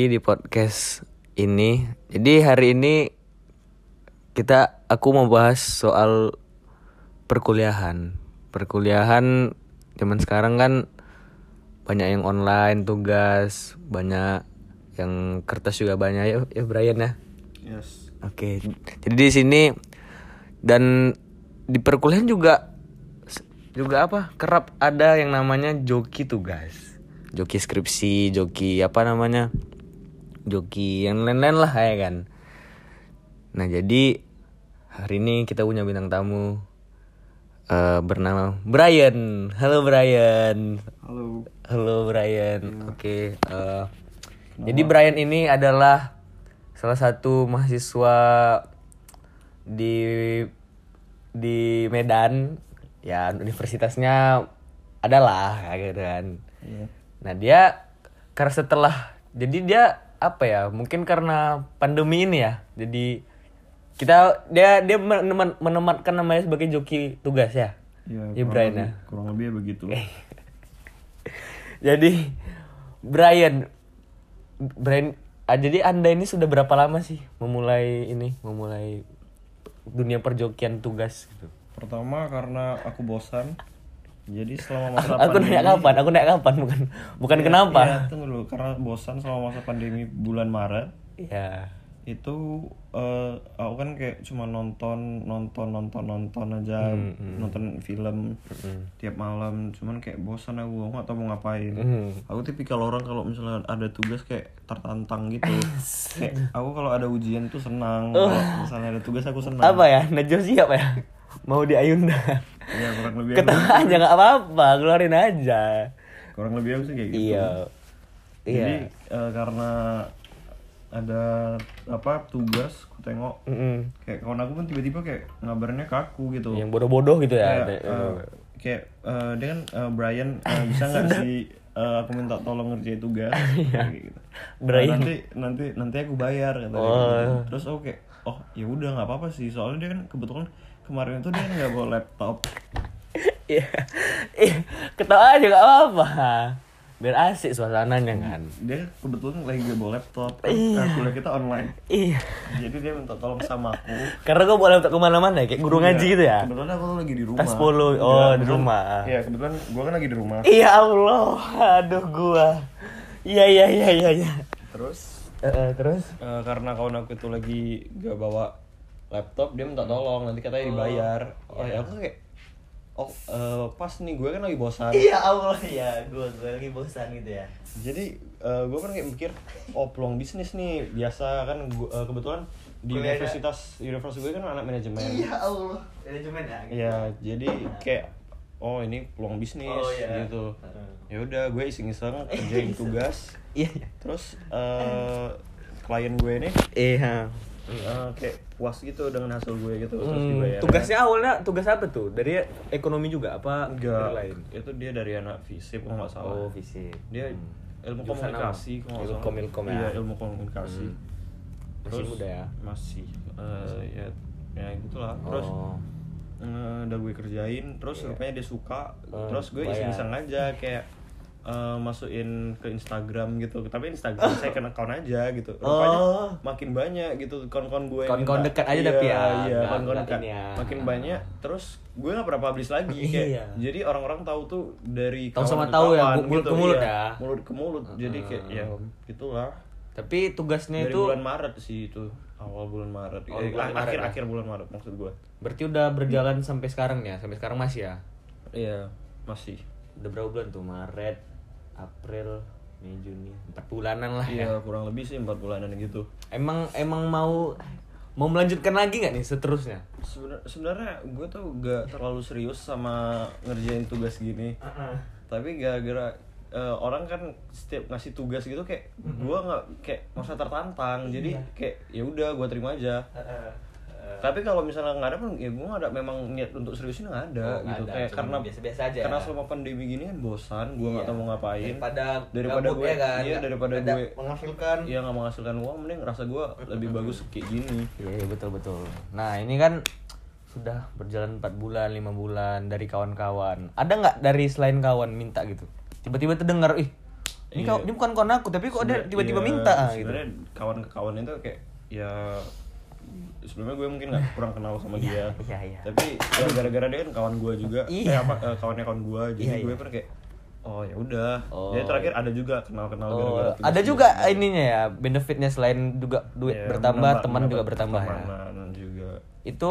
lagi di podcast ini. Jadi hari ini kita aku mau bahas soal perkuliahan. Perkuliahan zaman sekarang kan banyak yang online tugas, banyak yang kertas juga banyak ya, ya Brian ya. Yes. Oke. Jadi di sini dan di perkuliahan juga juga apa? Kerap ada yang namanya joki tugas. Joki skripsi, joki apa namanya? Joki yang lain-lain lah ya kan. Nah, jadi hari ini kita punya bintang tamu eh, bernama Brian. Halo Brian. Halo. Halo Brian. Oke. eh, jadi Brian ini adalah salah satu mahasiswa di di Medan. Ya universitasnya adalah kayak gitu kan. Iya. Nah dia karena setelah jadi dia apa ya mungkin karena pandemi ini ya jadi kita dia dia menematkan namanya sebagai joki tugas ya. Ya, kurang Brian lebih- ya. Kurang lebih ya begitu. Jadi Brian Brian ah, jadi Anda ini sudah berapa lama sih memulai ini memulai dunia perjokian tugas gitu. Pertama karena aku bosan. Jadi selama masa Aku nanya kapan? Aku nanya kapan bukan bukan kenapa. Iya, tunggu dulu. Karena bosan selama masa pandemi bulan Maret Iya. itu eh, aku kan kayak cuma nonton nonton nonton nonton aja Hmm, nonton film tiap malam cuman kayak bosan aku aku nggak tahu mau ngapain Hmm. aku tipikal orang kalau misalnya ada tugas kayak tertantang gitu kayak aku kalau ada ujian tuh senang kalau misalnya ada tugas aku senang Apa ya? Najwa siapa ya? Mau di Ayunda. ya kurang lebih Ketawa aja nggak apa-apa, keluarin aja. kurang lebih aku sih kayak gitu Iya. jadi Iya. eh, karena ada apa tugas aku tengok Mm-mm. kayak kawan aku pun tiba-tiba kayak ngabarnya ke aku gitu Yang bodoh-bodoh gitu ya. kayak, eh, kayak eh, dia kan eh, Brian eh, bisa nggak sih eh, aku minta tolong ngerjain tugas kayak gitu. Nah, Brian. nanti nanti nanti aku bayar kata dia Oh. gitu. terus aku kayak oh ya udah nggak apa-apa sih soalnya dia kan kebetulan kemarin itu dia nggak bawa laptop Iya. Iya, ketawa aja nggak apa-apa. Biar asik suasananya kan. dia kebetulan lagi gak bawa laptop kan Iya. kuliah kita online Iya. jadi dia minta tolong sama aku Karena gue boleh untuk ke mana-mana ya, kayak guru ngaji gitu ya. kebetulan aku tuh lagi di rumah Tas polo, oh, Iya, di rumah. iya kebetulan gua kan lagi di rumah Iya Allah, aduh gua. Iya iya iya iya. iya. terus eh, terus? Eh, karena kawan aku itu lagi gak bawa laptop dia minta tolong nanti katanya dibayar oh ya aku kayak oh eh, pas nih gue kan lagi bosan Iya Allah ya, gua gua lagi bosan gitu ya. jadi gue kan kayak mikir oh peluang bisnis nih biasa kan gua, eh, kebetulan di universitas universitas gue kan anak manajemen Iya Allah, manajemen ya. ya jadi kayak oh ini peluang bisnis Oh, iya. gitu ya udah gue iseng-iseng kerjain tugas Iya. iya. terus eh, klien gue ini Iya. Eh, kayak puas gitu dengan hasil gue gitu terus Hmm, dibayar tugasnya awalnya tugas apa tuh? Dari ekonomi juga apa enggak dari lain? itu dia dari anak fisip kalau nggak salah Oh, fisik. dia ilmu Jurusan komunikasi kalau nggak Ilmu salah. komilkom ya? iya ilmu komunikasi Hmm. Masih muda ya? masih eh, ya ya gitulah terus Oh. eh, udah gue kerjain terus rupanya dia suka Oh, terus gue iseng-iseng aja kayak eh, masukin ke Instagram gitu tapi Instagram saya kena account aja gitu rupanya Oh. makin banyak gitu kawan-kawan gue Kawan-kawan dekat aja Iya, tapi ya, iya kawan-kawan dekat ya. makin banyak terus gue nggak pernah publish lagi kayak Iya. jadi orang-orang tahu tuh dari Tahu sama ke tahu ya, kawan mulut ke mulut iya. ya. mulut ke mulut jadi kayak ya gitulah Tapi tugasnya dari itu bulan Maret sih itu awal bulan Maret Awal Eh, bulan Maret akhir ya? akhir bulan Maret maksud gue berarti udah berjalan sampai sekarang ya? Sampai sekarang masih ya? iya masih Udah berapa bulan tuh? Maret, April, Mei, Juni, empat bulanan lah ya. iya kurang lebih sih empat bulanan gitu. Emang emang mau mau melanjutkan lagi nggak nih seterusnya? Sebenar- sebenarnya gue tuh gak terlalu serius sama ngerjain tugas gini. Tapi gara-gara eh, orang kan setiap ngasih tugas gitu kayak gue nggak kayak masa tertantang. Jadi kayak ya udah gue terima aja tapi kalau misalnya nggak ada pun ya gue nggak ada memang niat untuk seriusin nggak ada Oh, gitu ada, kayak cuma karena biasa-biasa aja. karena selama pandemi gini kan bosan gue nggak Iya. tahu mau ngapain Daripada daripada gue ya kan? iya daripada ada gue menghasilkan. iya nggak menghasilkan uang mending rasa gue lebih bagus kayak gini Iya iya, betul betul. Nah ini kan sudah berjalan 4 bulan, lima bulan dari kawan-kawan. Ada nggak dari selain kawan minta gitu? Tiba-tiba terdengar, ih ini, Iya. kau, ini bukan kawan aku tapi kok dia Sebenernya- tiba-tiba iya, minta ah, gitu sebenarnya kawan ke kawan itu kayak ya sebelumnya gue mungkin nggak kurang kenal sama dia iya, iya. tapi ya gara-gara dia kan kawan gue juga Iya. eh apa eh, kawannya kawan gue jadi Iya, gue iya. pun kayak oh ya udah Oh. jadi terakhir ada juga kenal-kenal Oh, gara-gara ada juga ininya ya benefitnya selain juga duit Iya, bertambah teman juga bertambah ya juga itu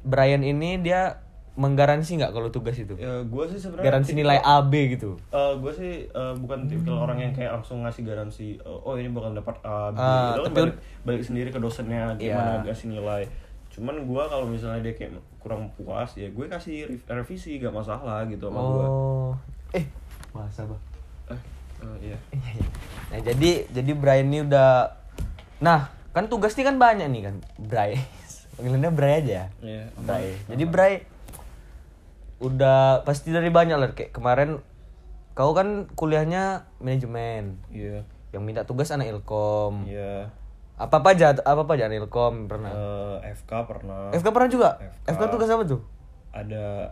Brian ini dia menggaransi nggak kalau tugas itu? Ya gue sih sebenarnya garansi nilai A B gitu. Eh, gue sih eh, bukan tipikal orang yang kayak langsung ngasih garansi eh, oh ini bakal dapat A B Ah, itu kan tapi- balik, balik sendiri ke dosennya gimana Iya. kasih nilai. Cuman gue kalau misalnya dia kayak kurang puas ya gue kasih rev- revisi gak masalah gitu sama gue oh. Eh masa bah eh, eh, iya. Nah jadi jadi Brian ini udah nah kan tugas ini kan banyak nih kan. Bray panggilannya Bray aja ya? Iya, Bray. jadi Bray udah pasti dari banyak lah kayak kemarin kau kan kuliahnya manajemen. Iya. Yang minta tugas anak ilkom. Iya. Apa apa aja apa apa aja anak ilkom pernah? Eh, FK pernah. FK pernah juga? FK. FK tugas apa tuh? Ada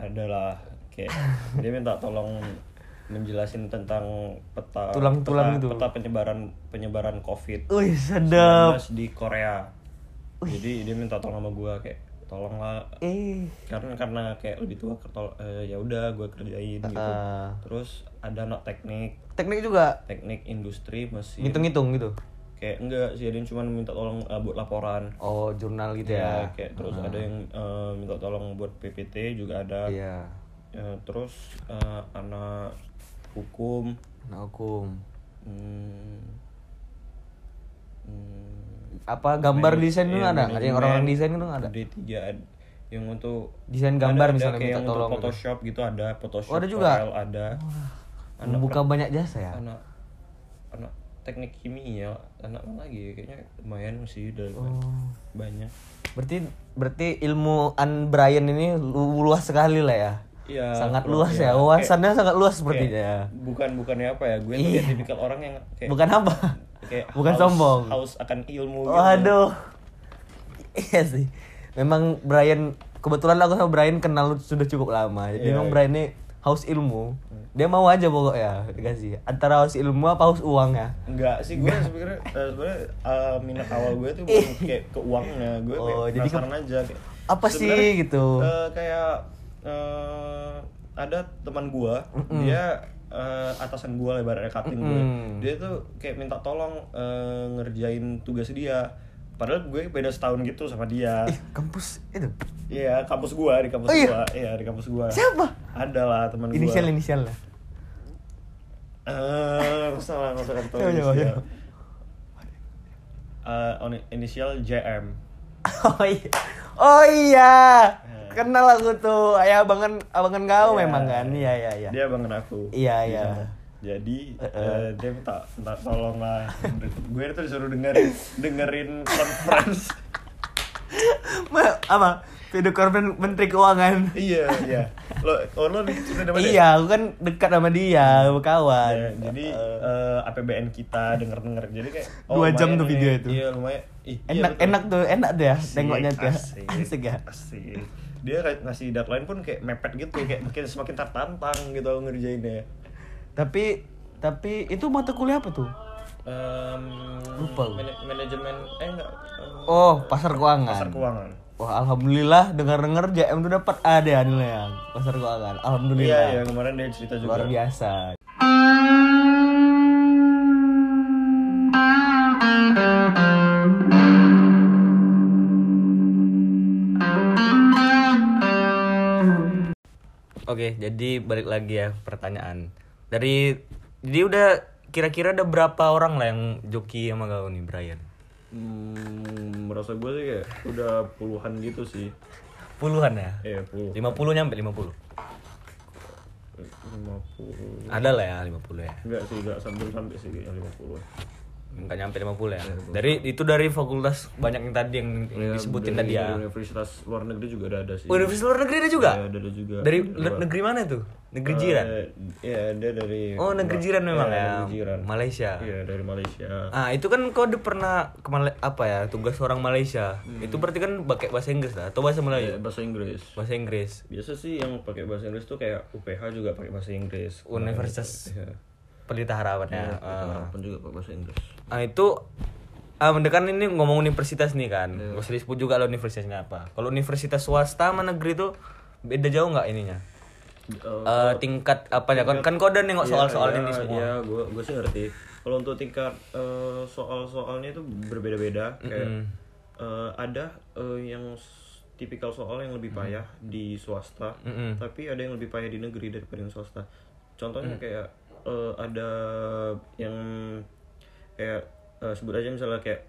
adalah kayak dia minta tolong menjelasin tentang peta Tulang-tulang peta, itu. peta penyebaran penyebaran covid Wih sedap. 19 di Korea. Jadi dia minta tolong sama gua kayak tolonglah. Eh karena karena kayak lebih tua ketol eh, ya udah gue kerjain gitu. Ah. terus ada anak teknik. Teknik juga? Teknik industri mesin. Ngitung-ngitung gitu? Kayak enggak sih dia cuma minta tolong eh, buat laporan. Oh jurnal gitu ya ya? kayak terus ada yang eh, minta tolong buat PPT juga ada. Iya. Ya, terus eh, anak hukum. Nah hukum. Hmm, hmm, apa gambar desain itu iya, ada ada yang orang-orang desain itu ada D3 ad- yang untuk Desain gambar ada- ada misalnya kayak minta tolong gitu. Photoshop gitu ada Photoshop Oh, ada juga? Corel ada anak membuka banyak jasa ya anak anak teknik kimia anak mana lagi ya? kayaknya lumayan sih udah Oh. banyak berarti berarti ilmu An Brian ini lu- luas sekali lah ya Iya, sangat bro, luas iya. ya wawasannya sangat luas sepertinya ya bukan bukannya apa ya gue Iya. tipikal orang yang kayak bukan apa kayak bukan haus- sombong. haus akan ilmu gitu. waduh. Iya sih. Memang Brian kebetulan aku sama Brian kenal sudah cukup lama. Jadi Iya, memang iya. Brian ini haus ilmu. Dia mau aja pokoknya dikasih. Antara haus ilmu apa haus uang ya Enggak sih gue sebenarnya eh, sebenarnya eh, minat awal gue tuh bukan kayak ke uangnya. Gue Oh, kayak jadi penasaran aja kayak, Apa sih gitu? eh, kayak eh, ada teman gue dia eh, atasan gue lebarannya cutting gue Mm-mm. dia tuh kayak minta tolong eh, ngerjain tugas dia padahal gue beda setahun gitu sama dia ih kampus itu Iya, kampus gua di kampus Oh, iya? gua. Iya, di kampus gua. Siapa? Ada lah teman gua. inisial inisial lah Eh, usah lah, nggak usah coba, inisial. on- inisial JM. oh iya oh iya. Kenal aku tuh ayah abangan abangan kau Iya. memang kan iya iya iya Dia bangen aku. Iya, iya. sana. Jadi Eh, eh. eh, dia minta minta tolong lah. gue tuh disuruh dengerin dengerin conference. Ma- apa video korban menteri keuangan iya, iya. Lo oh, lo sudah dapat ya? iya aku kan dekat sama dia kawan Ya, jadi eh, APBN kita denger-denger jadi kayak oh, Dua jam tuh nih. video itu. Iya, lumayan. Ih, iya, enak betul. enak tuh enak tuh ya Asik, tengoknya tuh ya. asik, asik ya asik. Dia kayak ngasih deadline pun kayak mepet gitu kayak makin semakin tertantang gitu ngerjainnya. Tapi tapi itu mata kuliah apa tuh? Em, Lupa mana- manajemen eh enggak em, oh pasar keuangan. pasar keuangan. Wah alhamdulillah dengar dengar JM tuh dapat A deh nilai yang pasar keuangan. Iya alhamdulillah iya kemarin dia cerita juga. Luar biasa Oke, jadi balik lagi ya pertanyaan. Dari jadi udah kira-kira ada berapa orang lah yang joki sama kau nih Brian? hmm, merasa gue sih kayak udah puluhan gitu sih Puluhan ya? iya puluh 50 nyampe 50. lima puluh Ada lah ya 50 ya. enggak sih enggak sampai sampai sih lima puluh Enggak nyampe 50 ya. Dari itu dari fakultas banyak yang tadi yang, yang disebutin tadi ya. universitas luar negeri juga ada ada sih Universitas luar negeri ada juga? Iya, ada ada juga Dari luar. negeri mana tuh? Negeri jiran? Eh, Iya, dia dari Oh, negeri jiran memang Iya, ya. Negeri jiran. Malaysia. Iya, dari Malaysia. Ah, itu kan udah pernah ke Mala- apa ya? Tugas orang Malaysia. Hmm. Itu berarti kan pakai bahasa Inggris lah atau bahasa Melayu? Iya, bahasa Inggris. Bahasa Inggris. Biasa sih yang pakai bahasa Inggris tuh kayak UPH juga pakai bahasa Inggris. Universitas. Iya. Pelita Harapan ya. Ya, harapan juga pak bahasa Inggris. Nah itu ah mendekan ini ngomong universitas nih kan. Gak usah disebut juga lo universitasnya apa. Kalau universitas swasta sama negeri tuh beda jauh nggak ininya? Eh, Eh, tingkat apa ya kan kan kau udah nengok soal-soal Iya, ini iya, semua. Iya, gue gue sih ngerti. Kalau untuk tingkat eh, soal-soalnya itu berbeda-beda. Kayak eh, ada eh, yang tipikal soal yang lebih payah di swasta, Mm-mm. tapi ada yang lebih payah di negeri daripada yang swasta. Contohnya kayak eh, ada yang kayak eh, sebut aja misalnya kayak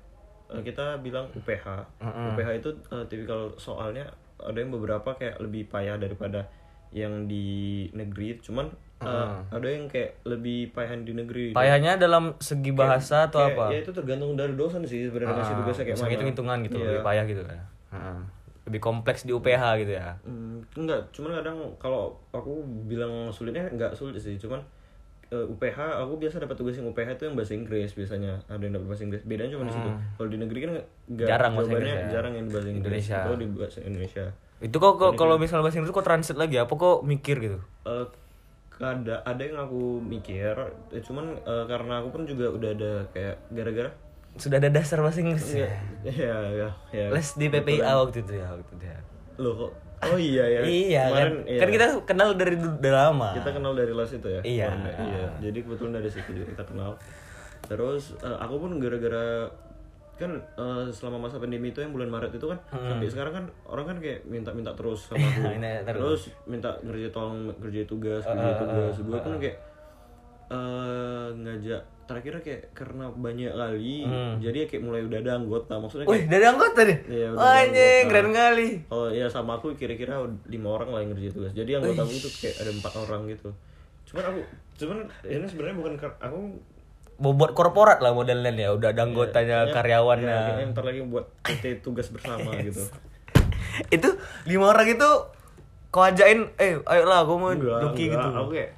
eh, kita bilang UPH. UPH itu eh, tipikal soalnya ada yang beberapa kayak lebih payah daripada yang di negeri, cuman eh, ada yang kayak lebih payah di negeri. Payahnya dalam segi bahasa atau Kayak- apa? Ya itu tergantung dari dosen sih sebenarnya ngasih tugasnya kayak mana. hitung-hitungan gitu, Iya. lebih payah gitu ya. Heeh. Lebih kompleks di UPH gitu ya. Hmm, enggak, cuman kadang kalau aku bilang sulitnya enggak sulit sih, cuman eh, UPH aku biasa dapat tugas yang UPH itu yang bahasa Inggris biasanya ada yang dapat bahasa Inggris bedanya cuma di situ kalau di negeri kan Hmm. Jarang bahasa jawabannya Inggris ya. jarang yang di bahasa Inggris Indonesia. kalau di bahasa Indonesia Itu kok kok- kalau misalnya bahasa Inggris kok translate lagi apa kok mikir gitu? Eh, ada ada yang aku mikir eh, cuman eh, karena aku pun juga udah ada kayak gara-gara Sudah ada dasar bahasa Inggris ya. ya ya ya Les di PPIA waktu itu ya waktu itu ya. loh kok oh iya ya Iya kan. Kemarin, iya. Kan kita kenal dari dari lama. kita kenal dari les itu ya Iya. Kemarin, iya jadi kebetulan dari situ juga kita kenal terus eh, aku pun gara-gara kan eh, selama masa pandemi itu yang bulan Maret itu kan sampai sekarang kan orang kan kayak minta-minta terus sama aku terus. minta ngerjain tolong ngerjain tugas ngerjain tugas gue pun kayak eh ngajak terakhir kayak karena banyak kali jadi kayak mulai udah ada anggota maksudnya Wih, kayak dari anggota deh. Iya, udah ada anjing, keren kali. Oh ya sama aku kira-kira lima orang lah yang ngerjain tugas. Jadi anggota aku itu kayak ada empat orang gitu. Cuman aku, cuman ini sebenarnya bukan aku Bobot korporat lah modelnya ya, udah ada anggotanya, kayaknya- karyawannya. ya, kayaknya ntar lagi buat PT tugas bersama gitu. itu lima orang itu kau ajain, eh ayolah gue mau Enggak, joki enggak. gitu. Aku kayak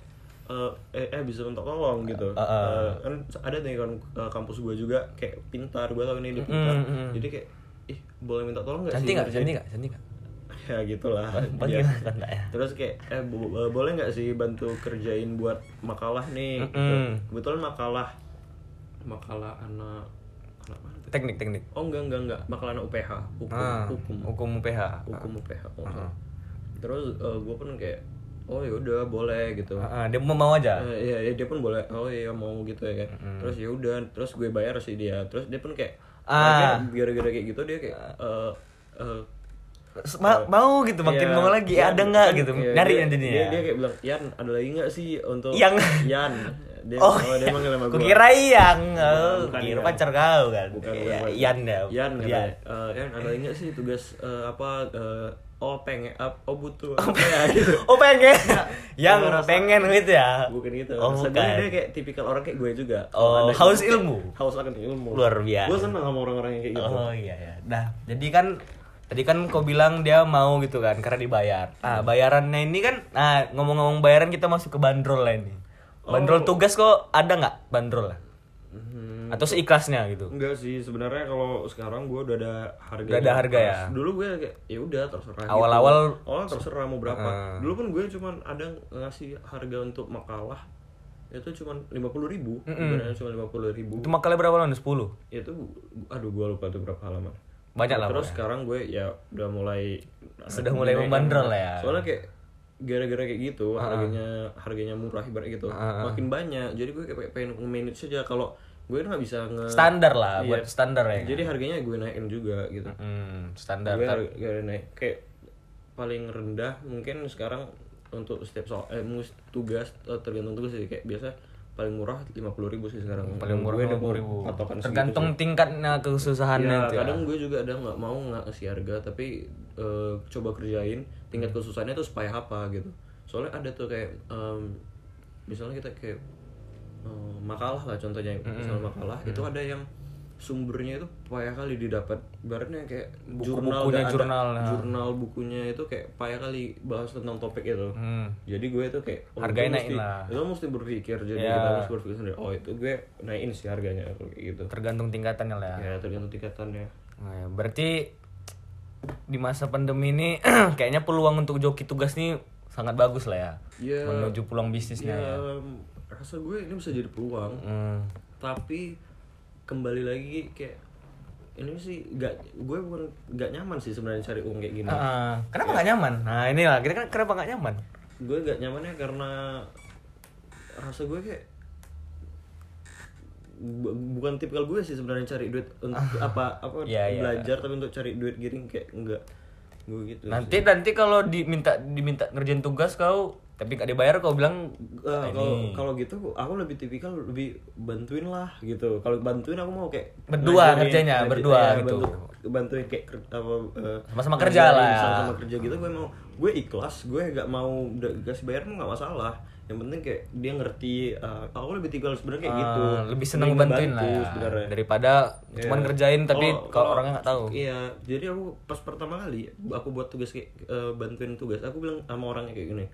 eh, eh, eh bisa minta tolong gitu. Uh, uh. Eh, kan ada nih kan eh, kampus gua juga kayak pintar, gua tahu ini dia pintar. Mm, mm, mm. Jadi kayak ih boleh minta tolong nggak sih? Cantik nggak? ngerjain?" Cantik nggak? Cantik nggak? ya gitulah kan nggak ya? terus kayak eh bo- eh, boleh nggak sih bantu kerjain buat makalah nih gitu. Mm-mm. kebetulan makalah makalah anak anak mana tuh? Teknik, teknik. oh enggak enggak enggak makalah anak UPH hukum Ah, hukum hukum PH. hukum UPH kalau nggak salah. terus gue pun kayak oh ya udah boleh gitu. Ah, ah, dia mau mau aja. Eh, iya, iya, dia pun boleh. Oh iya mau gitu ya. Kan terus ya udah terus gue bayar sih dia. Terus dia pun kayak Ah. gara-gara kayak gitu dia kayak eh eh, Ma- mau gitu makin Iya, mau lagi. Yan, ada nggak gitu? iya, nyari dia, nanti dia, ya dia kayak bilang Yan ada lagi nggak sih untuk Yang. Yan? Dia, oh, dia manggil nama gue kukira yang oh, Bukan, kira bukan. pacar kau kan? Bukan Iya, bukan. Yan ya. Yan Yan. katanya. "Eh, Yan ada lagi nggak sih tugas eh, apa oh pengen up oh butuh. Apa ya gitu. Oh pengen. Yang ngerasa- pengen gitu ya? Bukan gitu. Oh sebenarnya bukan. dia kayak tipikal orang kayak gue juga. Oh, haus gitu, ilmu? haus akan ilmu. Luar biasa. gue seneng sama orang-orang yang kayak gitu. Oh iya ya. Nah, jadi kan tadi kan kau bilang dia mau gitu kan karena dibayar. Nah, bayarannya ini kan nah ngomong-ngomong bayaran kita masuk ke bandrol lah ini. Bandrol tugas kok ada nggak? Bandrol lah? Hmm, Atau seikhlasnya gitu? Enggak sih, sebenarnya kalau sekarang gue udah ada harga. Udah ada harga ya? Dulu gue kayak ya udah terserah. Awal-awal- gitu. awal terserah mau berapa. Heeh. Dulu pun gue cuman ada ngasih harga untuk makalah itu cuman lima puluh ribu, Sebenarnya cuma lima puluh ribu. Itu makalnya berapa lama? 10. Itu, aduh gue lupa tuh berapa halaman. Banyak lah. Terus sekarang gue ya udah mulai Sudah mulai membandrol lah ya. Soalnya kayak gara-gara kayak gitu harganya harganya murah ibarat gitu makin banyak jadi gue kayak pengen manage aja kalau gue nggak bisa nge Standar lah, Iya. buat standar ya. jadi harganya gue naikin juga gitu Hmm, standar. gue harga naik kayak paling rendah mungkin sekarang untuk setiap soal eh mus- tugas eh, tergantung tugas sih kayak biasa paling murah lima puluh ribu sih sekarang Paling murah udah mau 50.000. patokan segitu Tergantung tingkatnya kesusahannya Ya, itu ya. kadang gue juga ada nggak mau nggak ngasih harga tapi eh, coba kerjain tingkat kesusahannya tuh supaya apa gitu soalnya ada tuh kayak em, misalnya kita kayak eh, makalah lah contohnya misalnya makalah itu ada yang sumbernya itu payah kali didapat ibaratnya kayak jurnal Buku-bukunya nggak ada. jurnal, nah. jurnal bukunya itu kayak payah kali bahas tentang topik itu Hmm. jadi gue tuh kayak oh, Harganya itu naikin mesti- lah. itu mesti berpikir jadi Ya. kita harus berpikir sendiri oh itu gue naikin sih harganya kayak gitu Tergantung tingkatannya lah ya. ya tergantung tingkatannya Nah, ya, berarti di masa pandemi ini kayaknya peluang untuk joki tugas nih sangat bagus lah ya. Ya, Menuju peluang bisnisnya ya, ya. Rasa gue ini bisa jadi peluang Hmm. tapi kembali lagi kayak ini sih gak gue bukan gak nyaman sih sebenarnya cari uang kayak gini Ah, kenapa nggak nyaman? Nah inilah kita kan kenapa nggak nyaman? gue gak nyamannya karena rasa gue kayak bu- bukan tipikal gue sih sebenarnya cari duit untuk apa apa Iya, iya. belajar tapi untuk cari duit giring kayak enggak gue gitu Nanti nanti kalau diminta diminta ngerjain tugas kau tapi nggak dibayar kau bilang Eh, kalau kalau gitu aku lebih tipikal lebih bantuin lah gitu kalau bantuin aku mau kayak Berdua kerjanya, berdua ya, gitu. bantu- bantuin kayak apa eh, Sama-sama kerja lah. sama-sama kerja gitu gue mau gue ikhlas gue gak mau kasih bayar pun nggak masalah yang penting kayak dia ngerti eh, aku lebih tipikal sebenarnya kayak gitu ah, lebih seneng Lebih bantuin lah ya. sebenarnya daripada cuman Iya. ngerjain tapi Kalau- kalau orangnya nggak tahu. Iya, jadi aku pas pertama kali aku buat tugas kayak eh, bantuin tugas, aku bilang sama orangnya kayak gini.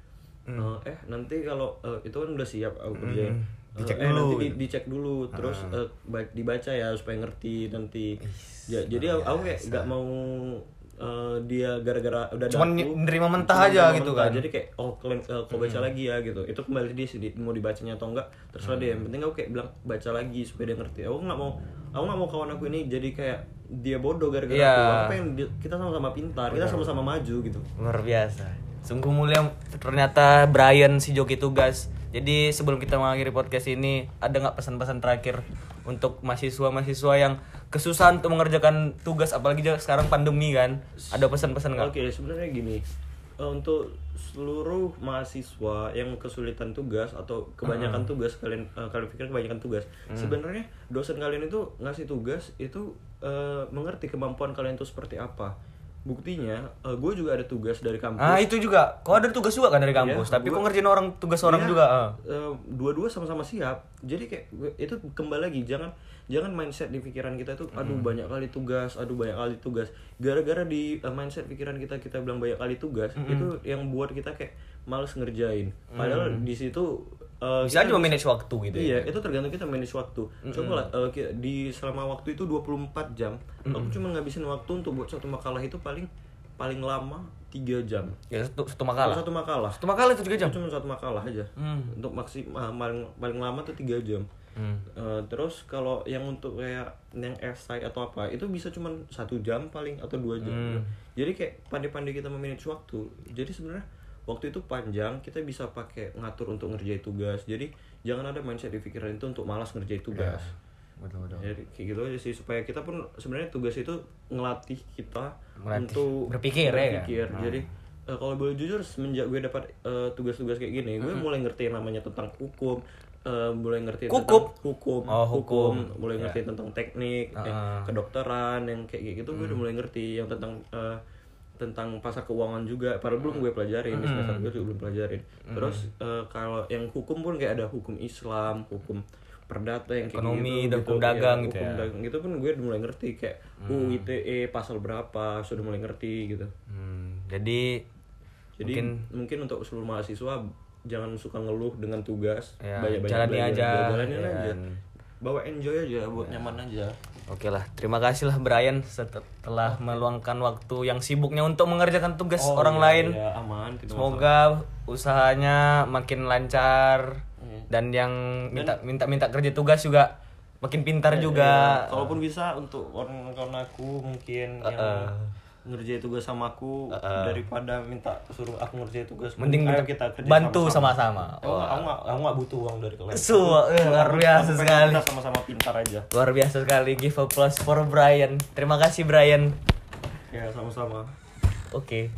Hmm. "Eh, eh nanti kalau eh, itu kan udah siap aku kerjain. Eh, Dicek eh, dulu nanti gitu. di- dicek dulu, terus eh, ba- dibaca ya supaya ngerti nanti. Ya, jadi aku, aku kayak nggak mau eh, dia gara-gara udah Cuman daku, nerima mentah cuman aja nerima gitu mentah. kan. Jadi kayak oh kalian eh, kau baca lagi ya gitu. Itu kembali dia sih mau dibacanya atau enggak terserah dia. Yang penting aku kayak bilang baca lagi supaya dia ngerti. Aku nggak mau aku nggak mau kawan aku ini jadi kayak dia bodoh gara-gara Iya. aku. Aku pengen di- kita sama-sama pintar, kita sama-sama maju gitu. Luar biasa. Sungguh mulia ternyata Brian si joki tugas. Jadi sebelum kita mengakhiri podcast ini, ada nggak pesan-pesan terakhir untuk mahasiswa-mahasiswa yang kesusahan untuk mengerjakan tugas, apalagi sekarang pandemi kan? Ada pesan-pesan nggak? Oke, sebenarnya gini. eh, untuk seluruh mahasiswa yang kesulitan tugas atau kebanyakan tugas kalian eh, kalian pikir kebanyakan tugas. Sebenarnya dosen kalian itu ngasih tugas itu eh, mengerti kemampuan kalian itu seperti apa. Buktinya, eh, gue juga ada tugas dari kampus. Ah itu juga. Kau ada tugas juga kan dari kampus, Iya, tapi gua- kok ngerjain orang tugas orang Iya, juga. eh, dua-dua sama-sama siap jadi kayak itu kembali lagi jangan jangan mindset di pikiran kita tuh aduh Hmm. banyak kali tugas aduh banyak kali tugas gara-gara di eh, mindset pikiran kita kita bilang banyak kali tugas Hmm. itu yang buat kita kayak males ngerjain padahal di situ eh, Bisa aja manage waktu gitu ya. Iya, itu tergantung kita manage waktu. Coba lah ki- di selama waktu itu 24 jam, aku cuma ngabisin waktu untuk buat satu makalah itu paling paling lama 3 jam. Ya satu, satu makalah. Satu makalah. Satu makalah itu juga jam. Cuma satu makalah aja. Hmm. Untuk maksimal paling paling lama tuh 3 jam. Hmm. Eh, terus kalau yang untuk kayak yang esai atau apa itu bisa cuma satu jam paling atau dua jam. Hmm. Jadi kayak pandai-pandai kita memanage waktu. Jadi sebenarnya waktu itu panjang kita bisa pakai ngatur untuk ngerjain tugas. Jadi jangan ada mindset di pikiran itu untuk malas ngerjain tugas. Betul betul. Jadi kayak gitu aja sih supaya kita pun sebenarnya tugas itu ngelatih kita Melatih untuk berpikir ya kan? berpikir. Jadi eh, kalau boleh jujur semenjak gue dapat eh, tugas-tugas kayak gini, gue mulai ngerti namanya tentang hukum, eh, mulai ngerti Kukup? tentang hukum, Oh, hukum. mulai ngerti tentang teknik, eh, Ah. kedokteran yang kayak gitu gue udah mulai ngerti yang tentang eh, tentang pasar keuangan juga. Padahal belum gue pelajarin di semester gue juga belum pelajarin. Terus eh, kalau yang hukum pun kayak ada hukum Islam, hukum perdata yang kayak Ekonomi gitu, dan gitu. hukum dagang Iya, gitu hukum ya. dagang gitu pun gue udah mulai ngerti kayak uh ITE pasal berapa sudah mulai ngerti gitu. Hmm, jadi Jadi mungkin, untuk seluruh mahasiswa jangan suka ngeluh dengan tugas, Ya, banyak-banyak jalani belajar, aja, ya aja. Bawa enjoy aja buat nyaman aja. Oke lah, terima kasih lah Brian setelah meluangkan waktu yang sibuknya untuk mengerjakan tugas orang lain. Ya, aman Semoga usahanya makin lancar Iya. dan yang minta minta minta kerja tugas juga makin pintar Iya, juga. Kalaupun bisa untuk orang-orang aku mungkin yang ngerjain tugas sama aku daripada minta suruh aku ngerjain tugas Mending ayo kita kerja bantu sama-sama. Aku, aku, nggak- aku nggak butuh uang dari kalian. Su, eh, luar biasa Aku sekali. Kita sama-sama pintar aja. Luar biasa sekali give applause for Brian. Terima kasih Brian. Ya sama-sama. Oke.